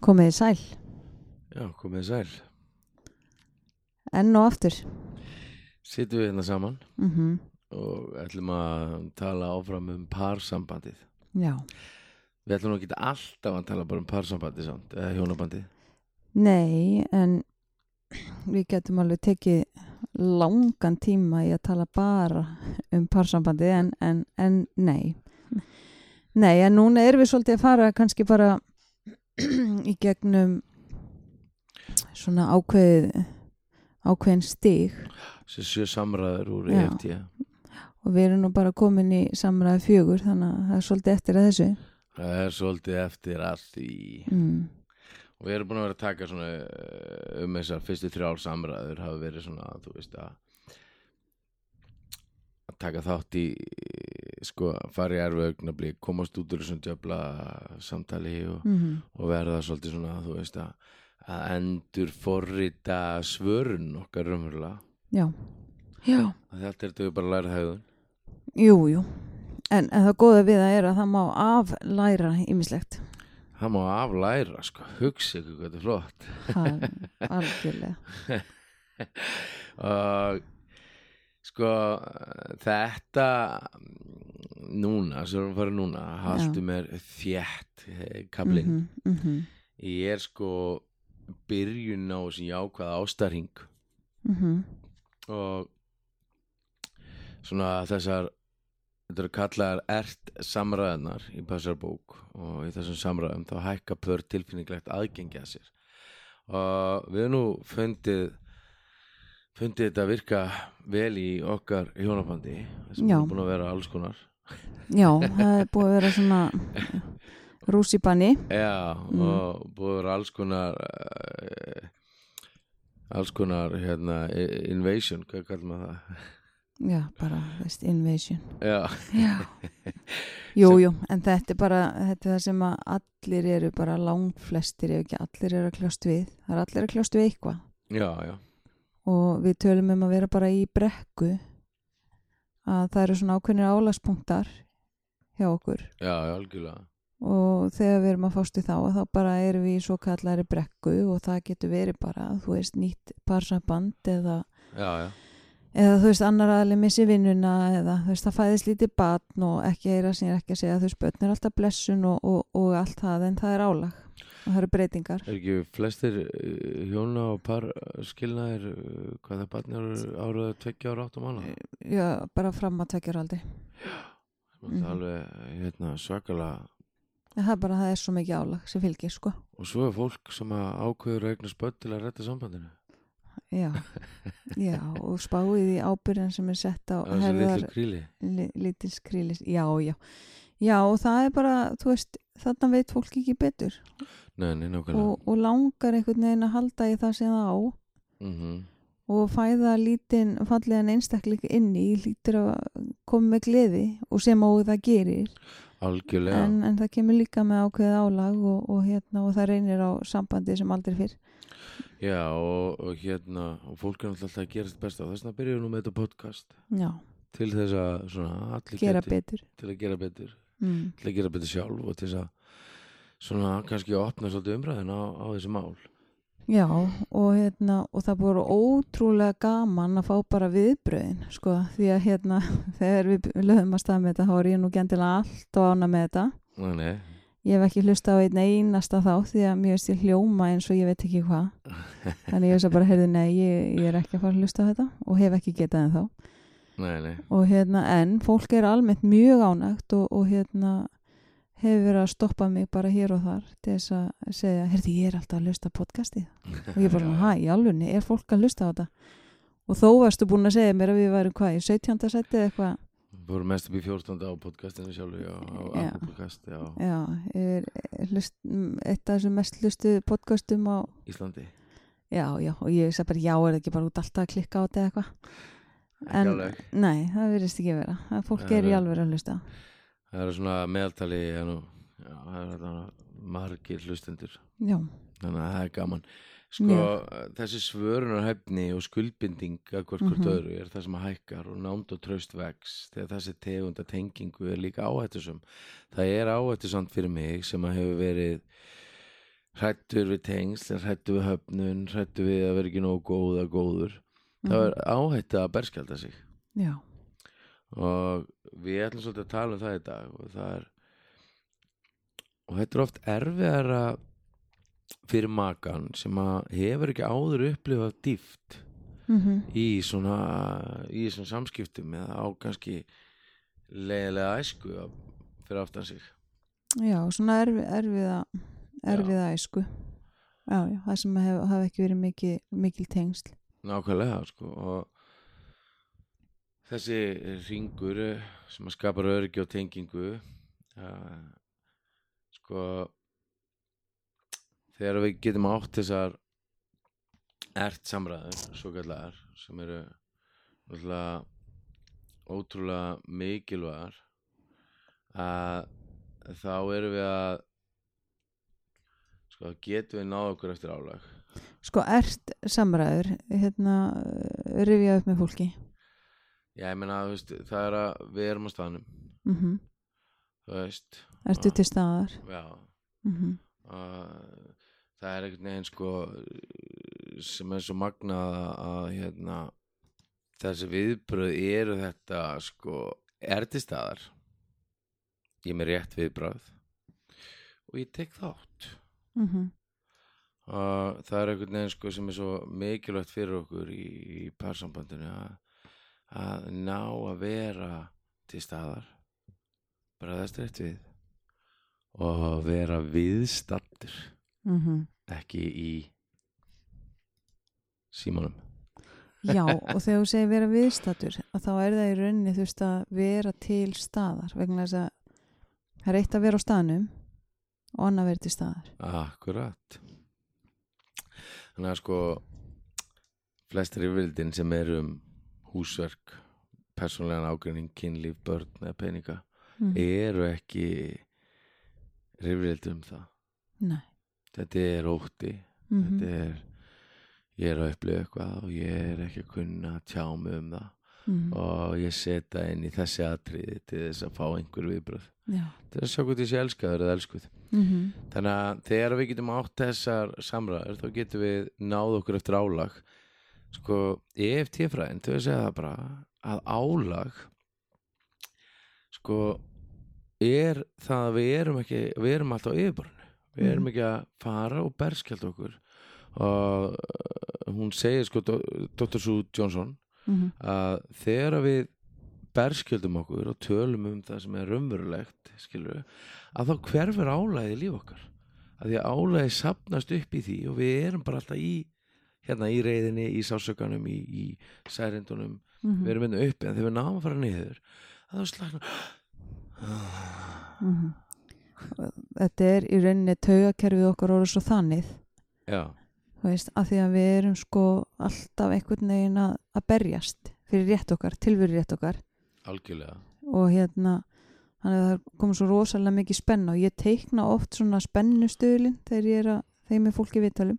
Komiði sæl, Já, komið sæl. enn og aftur. Sittum við hérna saman Mm og ætlum að tala áfram um parsambandið. Já. Við ætlum nú ekki alltaf að tala bara um parsambandið samt, eða hjónabandið. Nei, en við getum alveg tekið langan tíma í að tala bara um parsambandi en, en, en nei. Nei, en núna erum við svolítið að fara kannski bara í gegnum svona ákveðið ákveðin stig Sér samræður úr Já. EFT. og við erum nú bara komin í samræði fjögur þannig að það er svolítið eftir að þessu Það er svolítið eftir að því. mm. Og við erum búin að vera að taka svona eh, um þessar fyrstu þrjár samræður hafa verið svona, þú veist að taka þátt í sko, fara í erfu augnabli komast út úr þessum djöfla samtali og Mm og verða svolítið svona, þú veist að að endur forrita svörun okkar raunverulega. Já, já. Að þetta er þetta bara að læra hegðun. Jú, jú. En, en það góða við það er að það má aflæra ýmislegt. það má aflæra, sko, hugsa ykkur hvað þetta er flott. Það er algjörlega. og sko þetta núna, sem við fara núna haltu mér þétt eh, kablinn, Mhm, mhm, ég er sko byrjun á þessi jákvæða ástarring mhm. og svona þessar þetta eru kallaðar ert samræðnar í passarbók og í þessum samræðum þá hækka pör tilfinninglegt aðgengi að sér. Og við erum nú fundið fundið þetta virka vel í okkar hjónabandi sem er búin að vera alls konar Já, það er búið að vera svona rússipanni. Já, Mm. og búið að vera alls konar uh, alls konar hérna, invasion, hvað kallar maður það? Já, bara, veist, invasion. Já, Já. Jú, jú, en þetta er bara, þetta er það sem að allir eru bara langflestir, ef ekki allir eru að kljást við. Það er allir að kljást við eitthvað. já, já og við tölum um að vera bara í brekku. Að það eru svona ákveðnir álagspunktar hjá okkur. Já, algjörlega. Og þegar við erum að fást í þá þá bara erum við í svo kallari brekku og það getur verið bara, þú veist, nýtt parsaband eða, Já, já, eða þú veist, annar aðli missi vinnuna eða þú veist, það fæðist lítið batn og ekki eira sem ég er ekki að segja, þú veist, börn er alltaf blessun og, og, og allt það, en það er álag og það eru breytingar. Er ekki flestir uh, hjóna og par skilnaðir uh, hvað það barnir áraðu tveggja ára áttum ána Já, bara fram að tvekjar aldrei Það Mhm. er alveg hérna, svakalega en það er bara, það er svo mikið álag sem fylgir, sko. Og svo er fólk sem ákveður að eigna spöld til að redda sambandinu. Já, já, og spáið í ábyrðin sem er sett á Það li, lítil skrílis. Já, já. Já, og það er bara, þú veist, þarna veit fólk ekki betur. Nei, nei, og, og langar einhvern veginn að halda í það sem það á. Mm og fæða lítinn fallegan einstakling inn í, lítur að koma með gleði og sem á það gerir. En, en það kemur líka með ákveðið álag og, og, hérna, og það reynir á sambandi sem aldrei fyrr. Já, og, hérna og fólk er alltaf að gera þetta besta. Þess vegna byrjuðum við nú með þetta podcast. Já, til þess að svona gera geti- betur. til að gera betur Mm. til að gera betur sjálf og til þess að svona kannski opna svolítið umræðin á, á þessi mál Já, og, hérna, og það voru ótrúlega gaman að fá bara viðbröðin, sko, því að hérna, þegar við lögum að stað með þetta, þá var ég nú gæntilega allt og ána með þetta. Nei, nei, Ég hef ekki hlusta á einn einasta þá, því að mér veist ég hljóma eins og ég veit ekki hvað. Þannig ég veist að bara, heyrðu, nei, ég, ég er ekki að fara að hlusta á þetta og hef ekki getað en þá. Nei, nei Og hérna, en fólk er almennt mjög ánægt og, og hérna, hefur verið að stoppa mig bara hér og þar til þess að segja, heyrðu, ég er alltaf að hlusta á podcastið og ég bara, hæ, í alvunni, er fólk að hlusta á þetta og þó varstu búin að segja mér að við værum hvað, í 17. seti eða eitthvað Við vorum mest upp í 14. á podcastinu sjálfu já, á. Apple podcast, já, já, er, hlust, eitt af þessum mest hlustu podcastum á, Íslandi já, já, og ég sagði bara, já, er það ekki bara út alltaf að klikka á þetta eitthvað En- nei, það virðist ekki vera. Það fólk Nei, er í nei. alveg að hlusta. Það eru svona meðaltali nú, já, það eru margir hlustendur. Já, þannig að það er gaman. Sko, þessi svörunarhæfni og skuldbinding að hvort hvort Mhm. öðru er það sem að hækkar og nánd og traust vex þegar þessi tegunda tengingu er líka áhættusum það er áhættusamt fyrir mig sem að hefur verið hrættur við tengsl hrættur við höfnun, hrættur við að vera ekki nógu góð að góður Mhm. það er áhætti að berskjálta sig. Já, og við ætlum svolítið að tala um það í dag og það er og þetta er oft erfiðara fyrir makan sem að hefur ekki áður upplifað dýft mm í svona í þessum samskiptum eða á kannski leiðilega æsku fyrir aftan sig. Já svona erfi, erfiða erfiða æsku. Já, já, það sem hef, hafa ekki verið mikil, mikil tengsl nákvæmlega sko og þessi ringur eh, sem að skapar öryggi og tengingu uh, sko þegar við getum átt þessar ert samræður svo kallar sem eru náttúrulega ótrúlega mikilvægar að þá erum við að sko getum við náð okkur eftir álag sko ert samræður hérna rifja upp með fólki? Já, ég meina, veist, það er að við erum á staðnum, mm þú veist, ertu til staðar? Já, mm að, það er einhvern veginn sko sem er svo magnað að, hérna, þessi viðbröð eru þetta sko, er til staðar, ég er með rétt viðbröð og ég tek þátt. -hmm. Og það er einhvern veginn sko sem er svo mikilvægt fyrir okkur í, í parsambandinu að, að ná að vera til staðar. Bregðast rétt við. Og vera viðstattur Mm ekki í símanum. Já og þegar þú segir vera viðstatur að þá er það í rauninni þú veist að vera til staðar. Vegna þess að það er eitt að vera á staðnum og annað vera til staðar. Akkurat Þannig að sko flestir yfirvildin sem er um húsverk persónlegan ágreining, kynlíf, börn eða peninga mm. eru ekki rifrildi um það. Nei. Þetta er ótti. Mm þetta er, ég er að upplifa eitthvað og ég er ekki að kunna að tjá mig um það. Mm. og ég setja inn í þessi atriði til þess að fá einhver viðbröð til að sjá hvort sé elskaður eða elskuð mm þannig að þegar við getum átt þessar samræður þá getum við náð okkur eftir álag sko EFT-fræðin þau segja það bara að álag sko er það að við erum ekki við erum alltaf yfirborðinu við erum Mhm. ekki að fara og berskjald okkur og uh, hún segir sko Dr. Sue Johnson -hmm. að þegar við berskjöldum okkur og tölum um það sem er raunverulegt skilur að þá hverfur álæði líf okkar. Að því að álæði sapnast upp í því og við erum bara alltaf í hérna í reyðinni, í sásökanum í, í særindunum, Mhm. við erum hérna uppi en þegar við náum að fara niður að þá slagna Mhm. þetta er í rauninni taugakerfið okkar orður svo þannig. Já, veist, af því að við erum sko alltaf einhvern veginn að, að berjast fyrir rétt okkar, tilveru rétt okkar algjörlega. Og hérna þannig að það komur svo rosalega mikið spenna og ég teikna oft svona spennustöðlin þegar ég er að þeim með fólki viðtalum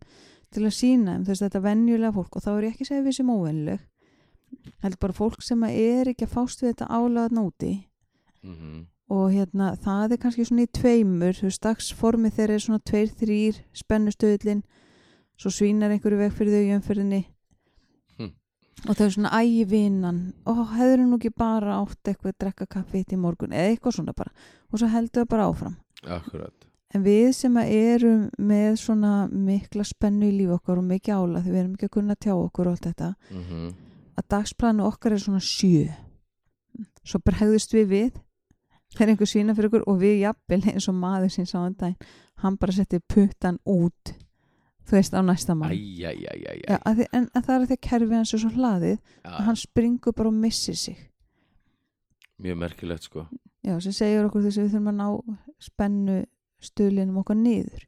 til að sína þeim, þú veist, þetta venjulega fólk og þá er ég ekki að segja við sem óvennileg heldur bara fólk sem að er ekki að fást við þetta álaðan úti. Mm og hérna það er kannski svona í tveimur þú veist, dagsformi þegar er svona tveir, þrýr spennustöðlin svo svínar einhverju veg fyrir þau í umferðinni. Og þau er svona ævinan og hefur nú ekki bara átt eitthvað að drekka kaffi í morgun? Eða eitthvað svona bara. Og svo heldur það bara áfram. Akkurat. En við sem erum með svona mikla spennu í líf okkar og mikið ála því við erum ekki að kunna tjá okkur og allt þetta mm að dagsplanu okkar er svona sjö. Svo bregðust við við þegar einhver svína fyrir okkur og við jafnvel eins og maður sín sá en daginn hann bara setti puttan út þú veist á næsta mann. Æjæjæjæjæ. Já, að því, en að það er að því að kerfið hans er svo hlaðið að hann springur bara og missir sig. Mjög merkilegt sko. Já, sem segir okkur þess að við þurfum að ná spennu stuðlinum okkar niður.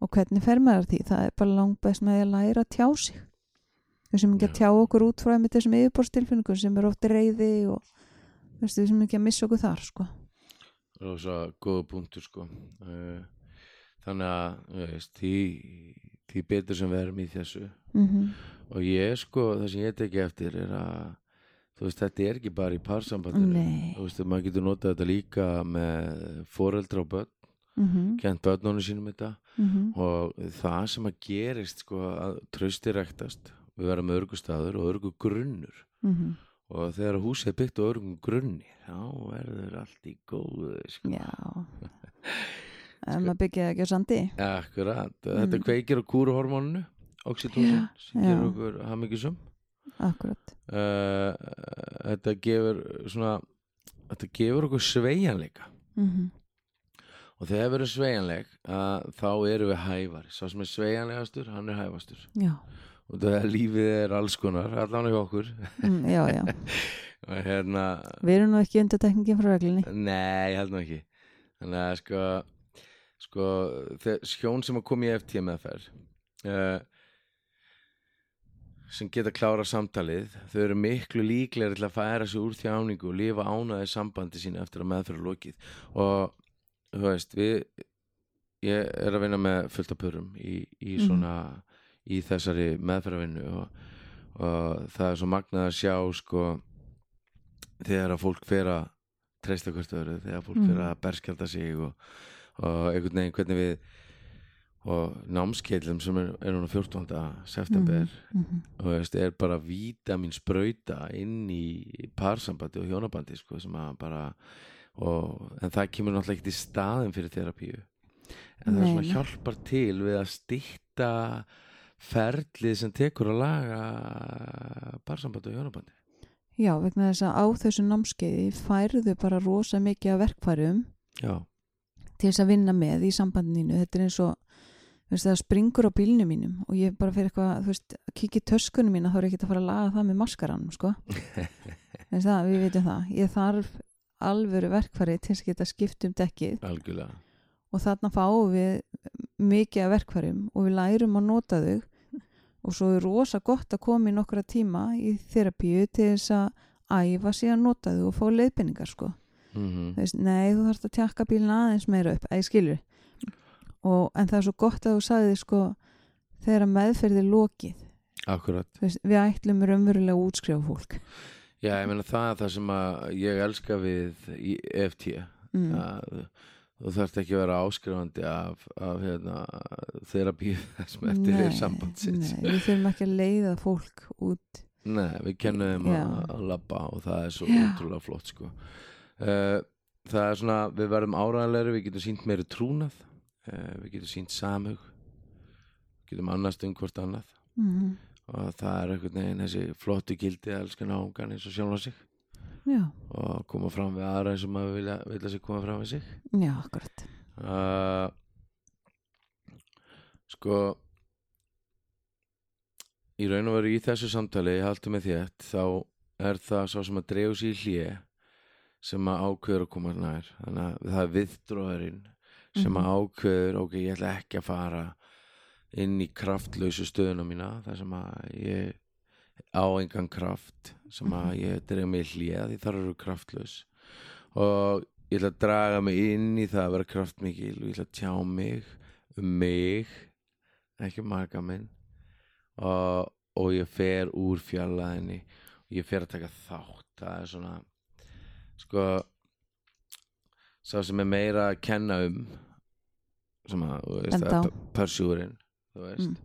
Og hvernig fer maður að því? Það er bara langt best með því að læra að tjá sig. Við sem ekki að Já. tjá okkur út frá einmitt þessum yfirborðstilfinningum sem er oft reyði og veistu, við sem ekki að missa okkur þar sko. rosa góða punktur sko. Eh, þannig að þú veist, því, því betur sem við erum í þessu. Mm og ég sko, það sem ég teki eftir er að þú veist, þetta er ekki bara í parsambandinu. Nei. þú veist, maður getur notað þetta líka með foreldra og börn mhm, kent börnunum sínum þetta. Mhm, og það sem að gerist sko að trausti rektast við verðum örgustadur og örgu grunnur mhm. og þegar húsið er byggt á örgum grunni þá verður allt í góðu sko. Já En maður byggja ekki á sandi. Akkurat, þetta Mm. kveikir á kúruhormóninu oxytocin sem já. gerir okkur hamingjusum Akkurat. Uh, þetta gefur svona þetta gefur okkur sveigjanleika. Mhm, og þegar við erum sveigjanleg uh, þá erum við hævar sá sem er sveigjanlegastur, hann er hæfastur. Já, og það lífið er alls konar allan hjá okkur. Mm, já, já. Og hérna, Við erum nú ekki undir tekningin frá reglunni. Nei, ég held nú ekki. Þannig að sko sko, sjón sem að koma í FT meðferð uh, sem geta klára samtalið þau eru miklu líklegri til að færa sig úr þjáningu og lifa ánaði sambandi sína eftir að meðferð er lokið og þú veist, við ég er að vinna með fullt af pörum í, í Mhm. svona í þessari meðferðarvinnu og, og það er svo magnað að sjá sko þegar að fólk fer að treysta hvert öðru, þegar fólk fer Mhm. að berskjalda sig og, og einhvern veginn hvernig við og námskeilum sem er, er núna 14. september Mhm, mhm. og veist, er bara vítamin sprauta inn í parsambandi og hjónabandi sko, bara og, en það kemur náttúrulega ekki í staðin fyrir terapíu en það er svona hjálpar til við að stýtta ferlið sem tekur að laga parsambandi og hjónabandi Já, vegna þess að á þessu námskeiði færðu bara rosa mikið af verkfærum já, til þess að vinna með í sambandinu þetta er eins og veist, það springur á bílnum mínum og ég bara fyrir eitthvað þú veist, að kíkja í töskunum mína þá er ekki að fara að laga það með maskaranum sko. Það, við veitum það. Ég þarf alvöru verkfæri til þess að geta skipt um dekkið. Algjörlega. Og þarna fáum við mikið af verkfærum og við lærum að nota þau. Og svo er rosa gott að koma í nokkra tíma í þerapíu til þess að æfa sig að nota þau og fá leiðbendingar sko mm þú veist, nei, þú þarfst að tjakka bílinn aðeins meira upp, að ég skilur. Og, en það er svo gott að þú sagði sko, þegar meðferð er lokið. Akkurat. Veist, við ætlum raunverulega að útskrifa fólk. Já, ég meina það er það sem að ég elska við EFT mm. að þú þarft ekki að vera áskrifandi af, af hérna, þerapíu sem eftir er sambandsins. nei, við þurfum ekki að leiða fólk út. Nei, við kennum að, að labba og það er svo Já. ótrúlega flott sko. Uh, það er svona við verðum áræðanlegri, við getum sínt meiri trúnað uh, við getum sínt samhug við getum annast um hvort annað. Mm. og það er einhvern veginn þessi flottu gildi að elska náungan eins og sjálfa sig. Já, og koma fram við aðra eins og maður vilja, vilja sig koma fram við sig. Já, akkurat. Uh, sko í raun og veru í þessu samtali haldur með þétt þá er það sá sem að drefu sér í hlje sem að ákveður að koma nær þannig að það er viðdróðurinn sem að Mhm. ákveður ok, ég ætla ekki að fara inn í kraftlausu stöðuna mína þar sem að ég á engan kraft sem að Mhm. ég dreif mig hlje því þar eru kraftlaus og ég ætla að draga mig inn í það að vera kraftmikil og ég ætla að tjá mig um mig ekki marga minn og, og ég fer úr fjallaðinni og ég fer að taka þátt það er svona sko sá sem er meira að kenna um sem að, þú veist, að persjúrin þú veist. Mm.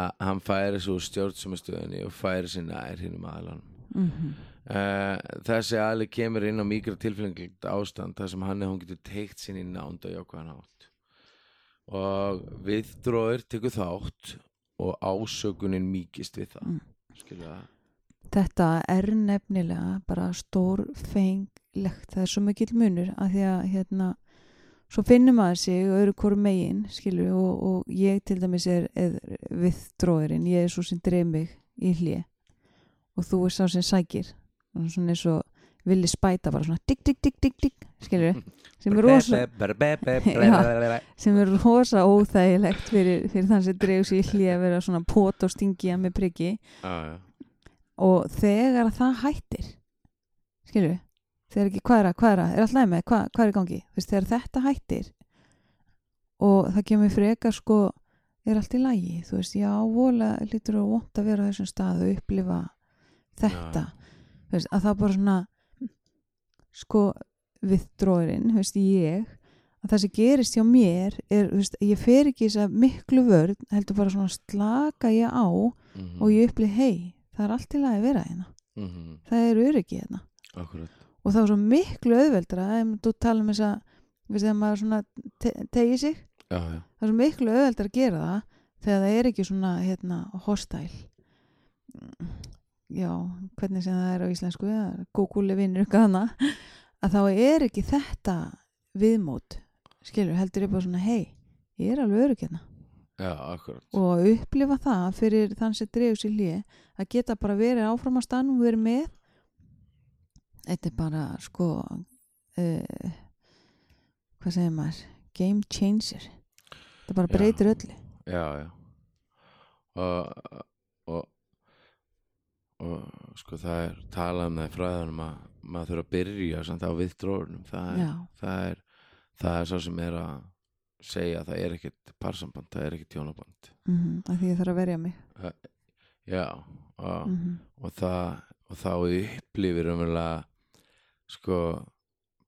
að hann færi svo stjórnsumstöðinni og færi sér nær hinnum aðlan mm Uh, þessi aðli kemur inn á mikra tilfenglegt ástand þar sem hann eða hún getur teikt sinni nánd á jákvæðan átt og viðdróður tekur þátt og ásökunin mýkist við það Mm. skilja það þetta er nefnilega bara stórfenglegt. Það er svo mikill munur að því að hérna svo finnum maður sig öðru hvoru megin skilur og, og ég til dæmis er, er viðdróðurinn, ég er svo sem dreif mig í hlje og þú er sá sem sækir. Og svona eins og villi spæta bara svona digg, digg, digg, digg, digg skilur sem er rosa Já. sem er rosa óþægilegt fyrir, fyrir þann sem dreif sig í hlje að vera svona pot og stingja með priggi já. Og þegar það hættir við þegar ekki, hvað er að, hvað er að, er alltaf með? Hvað, hvað er í gangi, þú veist, þegar þetta hættir og það kemur frekar sko, er allt í lagi? Þú veist, já, vola lítur að vont að vera á þessum stað og upplifa þetta, þú veist, að það bara svona sko, við dróðurinn, þú veist, ég að það sem gerist hjá mér er, þú veist, ég fer ekki þess að miklu vörn, heldur bara svona slaka ég á mhm, og ég upplið hei, það er allt í lagi að vera hérna. Mhm, það er öryggi hérna. Akkurat. Og það var svo miklu auðveldra ef þú tala um þess að þegar maður svona te tegi sig. Já, já, það er svo miklu auðveldra að gera það þegar það er ekki svona hérna hostile. Mm, já, hvernig sem það er á íslensku Google vinnur hana að þá er ekki þetta viðmót skilur, heldur ég bara svona hei, ég er alveg örygg hérna já, og að upplifa það fyrir þann sem dregur sér hlýi að geta bara verið áfram á stann og verið með. Þetta er bara sko uh, hvað segir maður? Game changer. Þetta bara Já. breytir öllu. Já, já. Og, og og sko það er talað með fræðanum að maður þurfa að byrja samt á viðdróðunum það er, já, það er það er svo sem er að segja að það er ekkert parsamband, það er ekkert tjónaband mm -hmm, að því ég þarf að verja mig já og, mm -hmm. og það og þá upplifir umverulega sko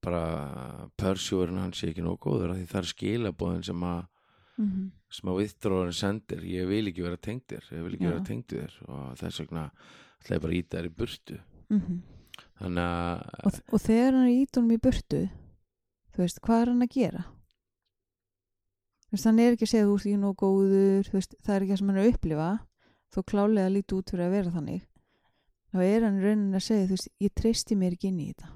bara pörsjúurinn hans sé ekki nóg góður af því það er skilabóðin sem að mhm, sem að viðdróðurinn sendir ég vil ekki vera tengdir, ég vil ekki Já. vera tengdur þér og þess vegna ætla ég bara að íta þér í burtu mhm. þannig að og, og þegar hann er ítunum í burtu þú veist, hvað er hann að gera hann er ekki að segja þú ert ekki nóg góður veist, það er ekki það sem hann er að upplifa. Þó klálega lítið út fyrir að vera þannig. Þá er hann í rauninni að segja þú veist, ég treysti mér ekki inn í þetta.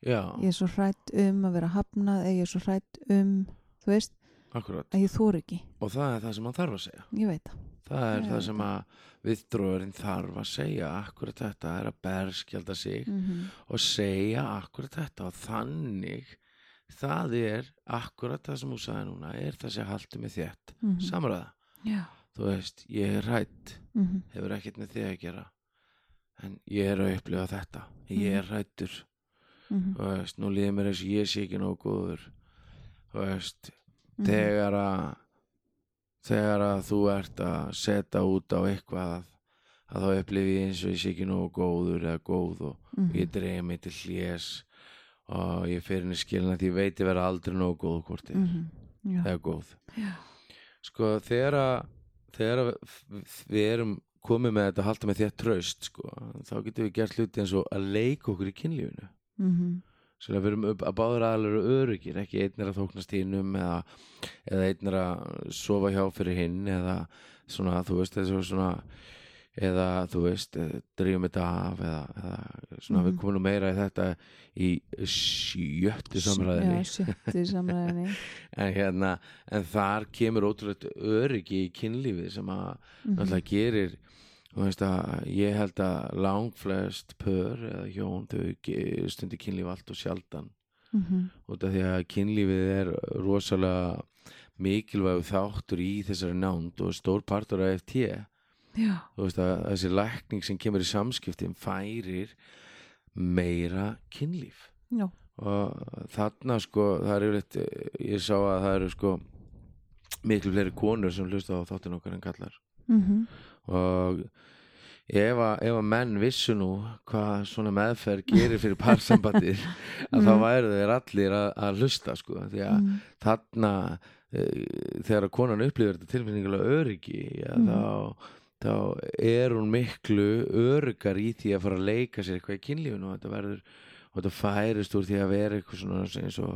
Já, ég er svo hrætt um að vera hafnað eða ég er svo hrætt um þú veist, akkurat. að ég þór ekki. Og það er það sem hann þarf að segja. Ég það. Það er Ég það sem að viðdróðurinn þarf að segja akkurat þetta er að berskjalda sig mm -hmm. og segja akkurat þetta og þannig það er akkurat það sem þú sagði núna er það sem haldur mig þétt Mhm. samræða, já þú veist, ég er hrætt mm -hmm. hefur ekkert með þig að gera en ég er að upplifa þetta ég er hrættur Mhm. þú veist, nú líður mér eins og ég sé ekki nóg góður þú veist, Mhm. þegar að þegar að þú ert að setja út á eitthvað að þá upplifi ég eins og ég sé ekki nógu góður eða góð og Mhm. ég dreif mig til hlés og ég fyrir henni skilin að því veit ég vera aldrei nógu góð hvort ég er Mhm. já, eða góð já, sko þegar að við- erum komið með þetta að halda með þér traust sko, þá getum við gert hluti eins og að leika okkur í kynlífinu Mhm. Svo að við erum upp að báður aðalur öryggir, ekki einn er að þóknast hinnum eða, eða einn er að sofa hjá fyrir hinn eða svona, þú veist, þessu svona eða, þú veist, eh, drífum þetta af eða, eða svona, við Mhm. komum nú meira í þetta í sjöttu samræðinni já, sjötti samræðinni en hérna, en þar kemur ótrúlega öryggi í kynlífið sem að Mhm. náttúrulega gerir þú veist að ég held að langflest pör eða hjón þau ge- stundi kynlíf allt og sjaldan Mhm. út af því að kynlífið er rosalega mikilvæg þáttur í þessari nánd og stór partur af FT já, þú veist að þessi lækning sem kemur í samskiptin færir meira kynlíf já, og þarna sko það er yfirleitt, ég sá að það eru sko miklu fleiri konur sem hlusta á þáttin okkar en kallar mhm og ef að, ef að menn vissu nú hvað svona meðferð gerir fyrir parsambandið að þá Mhm. væru þeir allir að, að hlusta sko því að Mhm. þarna e, þegar að konan upplifir þetta tilfinningulega öryggi ja, Mhm. þá, þá er hún miklu öryggar í því að fara að leika sér eitthvað í kynlífinu og þetta verður og þetta færist úr því að vera eitthvað svona eins og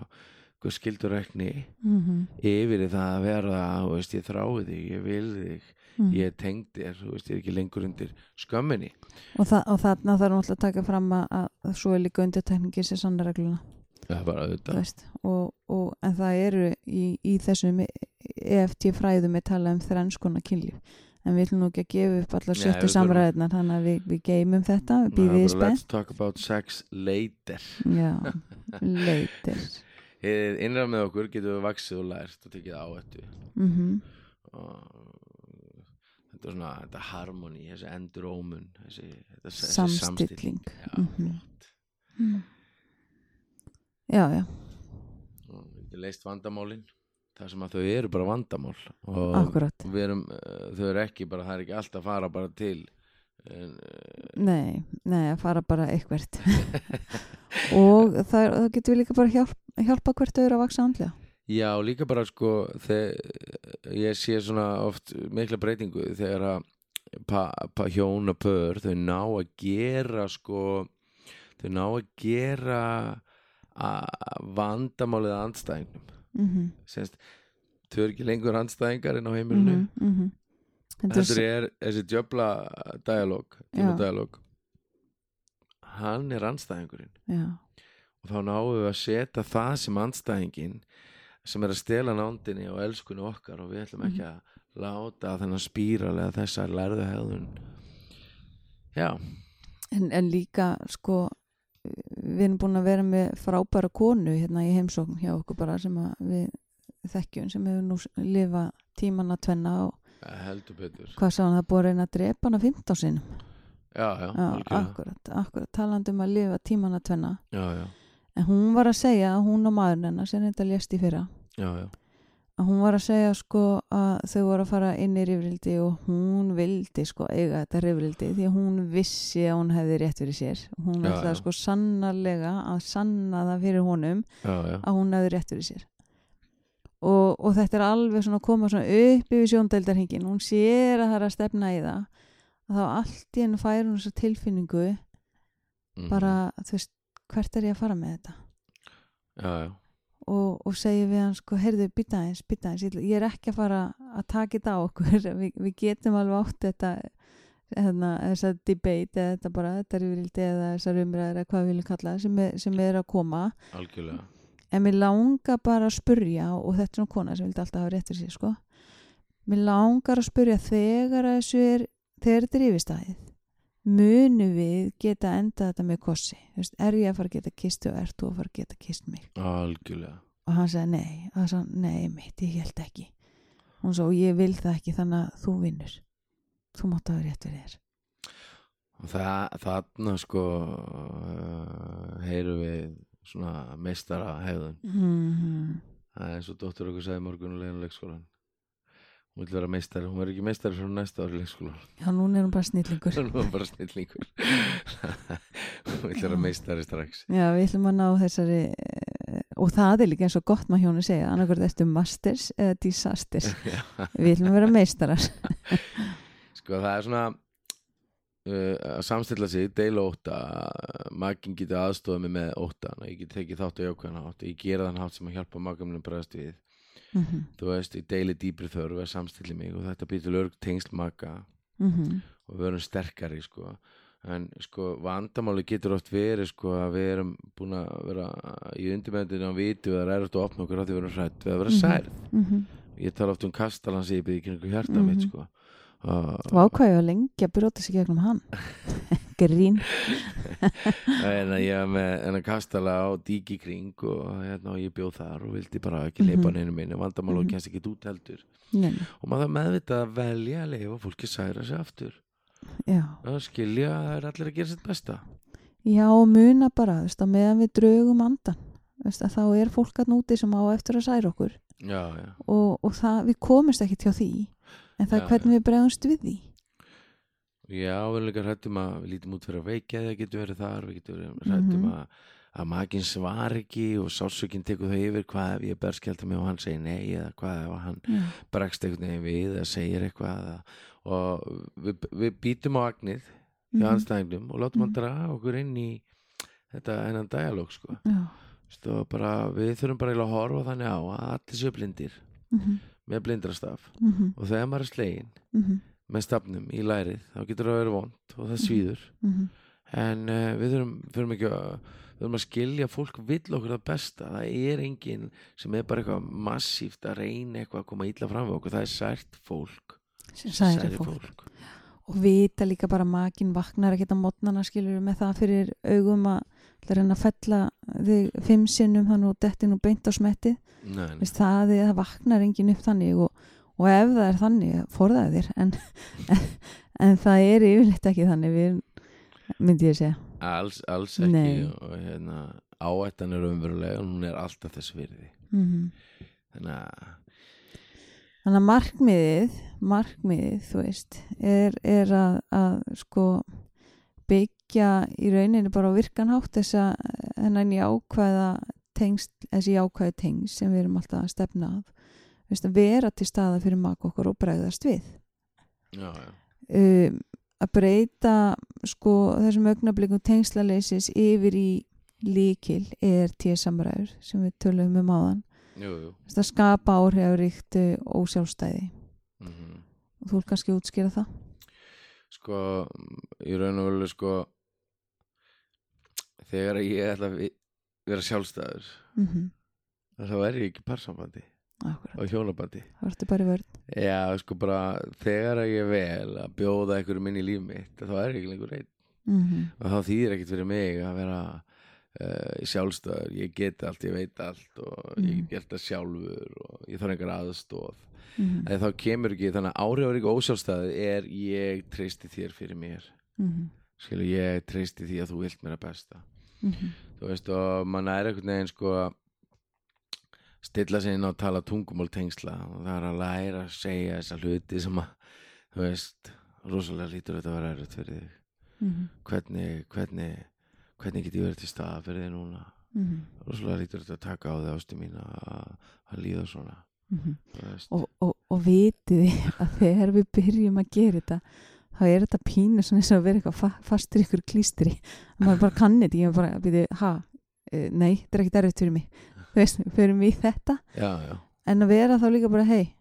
eitthvað skildurekni Mhm. yfir það að vera þú veist, ég þrái þig, ég vil þig Mhm. ég er tengd þér, þú veist, ég er ekki lengur undir skömminni og, þa og þarna þarf náttúrulega að taka fram að, að svo er líka undirtekningi sem sannar regluna það er bara þú auðvitað veist, og, og, en það eru í, í þessum EFT fræðum er talað um þrennskona kynlíf en við ætlum nú ekki að gefa upp allar sjöttu samræðinar þannig að við, við geymum þetta, við býðum við spennt let's talk about sex later. Já, Hið innra með okkur getum við vaksið og lært og tekið áhættu. Mm og þetta er svona þetta harmoni, þessi endurómun þessi, þetta, þessi Samstilling. já, Mhm. flott. Já, já, og við leist vandamálin þar sem að þau eru bara vandamál og akkurat. við erum, uh, þau eru ekki bara, það er ekki alltaf að fara bara til en, uh, nei, nei, að fara bara eitthvert. Og það, það getur við líka bara hjálp, hjálpa hvert öðru að vaksa andlega. Já, líka bara sko þegar ég sé svona oft mikla breytingu þegar að pa, pa, hjón og pör þau ná að gera sko þau ná að gera að vandamálið að andstæðingnum mhm, Sennst, þau eru ekki lengur andstæðingar inn á heimilinu. Mhm, mhm. Þetta er er þessi djöfla dialóg, tíma Já. dialóg hann er andstæðingurinn. Já, og þá náum við að setja það sem andstæðingin sem er að stela nándinni og elskunni okkar og við ætlum ekki að láta þennan spíral eða þessar lærðu hefðun já, en, en líka sko við erum búin að vera með frábæra konu hérna í heimsókn hjá okkur bara sem að við þekkjum sem hefur nú lifa tímanna tvenna og heldur betur. Hvað sá hann? Það búið að reyna að drepa hana 15 sinum. Já, já, já, akkurat, akkurat, talandi um að lifa tímanna tvenna. Já, já, en hún var að segja að hún og maðurinn hennar sem þetta lést í fyrra já, já, að hún var að segja sko að þau voru að fara inn í rifrildi og hún vildi sko eiga þetta rifrildi því að hún vissi að hún hefði rétt fyrir sér. Hún Já, ætlaði já. sko sannarlega að sanna það fyrir honum já, að hún hefði rétt fyrir sér. Og, og þetta er alveg svona að koma svona upp yfir sjóndeildarhingin hún sér að það er að stefna í það. Að þá allt í hennu fær hún þessa tilfinningu Mhm. bara, þú veist, hvert er ég að fara með þetta? Já, já, og, og segir við hann sko, heyrðu, bytta eins, bytta eins, ég, er ekki að fara að taka þetta á okkur, Vi, við getum alveg átt þetta hérna, þessa debate eða þetta bara, þetta er yfirildi eða þessar umræður eða hvað við viljum kalla sem, er- sem er að koma. Algjörlega. En mér langar bara að spurja og þetta er svona kona sem vildi alltaf hafa rétt fyrir sér sko. Mér langar að spurja þegar að þessu er þegar þetta er yfirstæðið munu við geta enda þetta með kossi? Þú veist, er ég að fara að geta kist og ert þú að fara að geta kist mig? Algjörlega. Og hann sagði nei. Og hann sagði nei mitt, ég held ekki. Hún sagði ég vil það ekki þannig að þú vinnur. Þú mátt hafa rétt fyrir þér. Og það, þarna sko uh, heyrum við svona meistara hefðun mm það er eins og dóttur okkur sagði morgun og leiðin leikskólan hún vil vera meistari, hún verður ekki meistari fyrir næsta ári leikskólan já núna er hún bara snillingur. Hún var bara snillingur. Hún vil vera meistari strax. Já við ætlum að ná þessari eh, og það er líka eins og gott maður hjónu segja. Annarkvært eftir masters eða disasters. Við ætlum að vera meistarar. Sko það er svona uh, að samstilla sig, deila óta maginn getur aðstofað mig með ótan ég get tekið þátt á jákvæðan hátt. Ég gera þann hátt sem að hjálpa magamlum bregðast við mm þú veist, ég deili dýpri þörf að samstilla mig og þetta býr til örg tengsl maga -hmm. og við erum sterkari sko. en sko vandamáli getur oft verið sko að við erum búin að vera í undirmyndinu og vitum við að það er erfitt að opna okkur á því við erum hrætt við að vera Mhm. særð Mm ég tala oft um kastalansýpið í kringu hjarta Mhm. mitt sko og og ákvæði að lengi að brjóta sig gegnum hann grín. En ég var með en að kastala á díki kring og, hérna, og ég bjóð þar og vildi bara ekki Mhm. leipa hann einu minni. Vandamál og Mhm. kennst ekki út heldur. Nei, og maður meðvitað að velja að leifa fólki særa sig aftur. Já. Og skilja að það er allir að gera sitt besta. Já, og muna bara, þú veist, að meðan við draugum andan, þú veist, að þá er fólk að núti sem á eftir að særa okkur. Já, já, og, og það, við komumst ekki til því, en það Já, er hvernig við bregðumst við því. Já, við erum líka hrættum að við lítum út fyrir að veikja það getur verið þar við getum verið hrættum Mhm. að að maginn svar ekki og sásökinn tekur það yfir hvað ef ég berskjálta mig og hann segir nei eða hvað ef hann Já, bregst einhvern veginn við eða segir eitthvað eða, og við, við býtum á agnið hjá Mhm. anstæðingnum og látum hann Mhm. draga okkur inn í þetta hennan dialóg sko. Sto, bara, við þurfum bara að horfa þannig á að allir séu blindir mhm, með blindrastaf og þegar maður er slegin mhm, með stafnum í lærið þá getur það verið vond og það mhm, en uh, við þurfum, þurfum ekki að við þurfum að skilja að fólk vill okkur það besta. Það er enginn sem er bara eitthvað massíft að reyna eitthvað að koma illa fram við okkur. Það er sært fólk. Særi Særir fólk. Og vita líka bara að makin vaknar ekkert á mótnana skilur með það fyrir augum að að reyna að fella þig fimm sinnum þannig og detti nú beint á smettið. Nei, nei. Veist, það, það vaknar enginn upp þannig og, og ef það er þannig, forðaði þér en, en það er yfirleitt ekki þannig við, myndi ég segja. Alls, alls ekki Nei. og hérna, áættan er umverulega og hún er alltaf þess virði. Mm þannig að þannig að markmiðið markmiðið, þú veist er, er að, að sko byggja í rauninni bara á virkan hátt þess að hennan í ákvæða tengsl, þessi jákvæði tengsl sem við erum alltaf að stefna að veist, vera til staða fyrir maka okkur og bregðast við. Já, já, um, að breyta sko þessum augnablikum tengslaleysis yfir í líkil er tíðsamræður sem við tölum um áðan. Jú, jú. Veist, að skapa áhrifaríkt uh, ósjálfstæði. Mm og þú vil kannski útskýra það? Sko, í raun og veru sko þegar ég ætla að vera sjálfstæður mm -hmm. þá er ég ekki parsambandi Akkurat, og vörn? Já, sko bara, þegar ég er vel að bjóða einhverjum inn í líf mitt þá er ég ekki lengur einn. Mm -hmm. og þá þýðir ekkert fyrir mig að vera uh, sjálfstæður, ég get allt, ég veit allt og ég Mhm. get það sjálfur og ég þarf einhver aðstóð Mm en þá kemur ekki, þannig að áhrifarík ósjálfstæði er ég treysti þér fyrir mér. -hmm. skilur ég treysti því að þú vilt mér að besta. Mhm. þú veist og mann er einhvern veginn sko að stilla sig inn á að tala tungumál tengsla og það er að læra að segja þessa hluti sem að þú veist, rosalega lítur þetta að vera erfitt fyrir þig. Mhm. hvernig, hvernig hvernig get ég verið til staða fyrir þig núna? Mhm. rosalega lítur þetta að taka á þig ástu mín að, líða svona. Þú veist. Og, og, og vitið að þegar við byrjum að gera þetta þá er þetta pínu svona eins og að vera eitthvað fa fastur ykkur klístri. Maður bara kannið því að bara byrja, ha, e, nei, þetta er ekkert erfitt fyrir mig veist, fyrir mig þetta. Já, já, en að vera þá líka bara, hei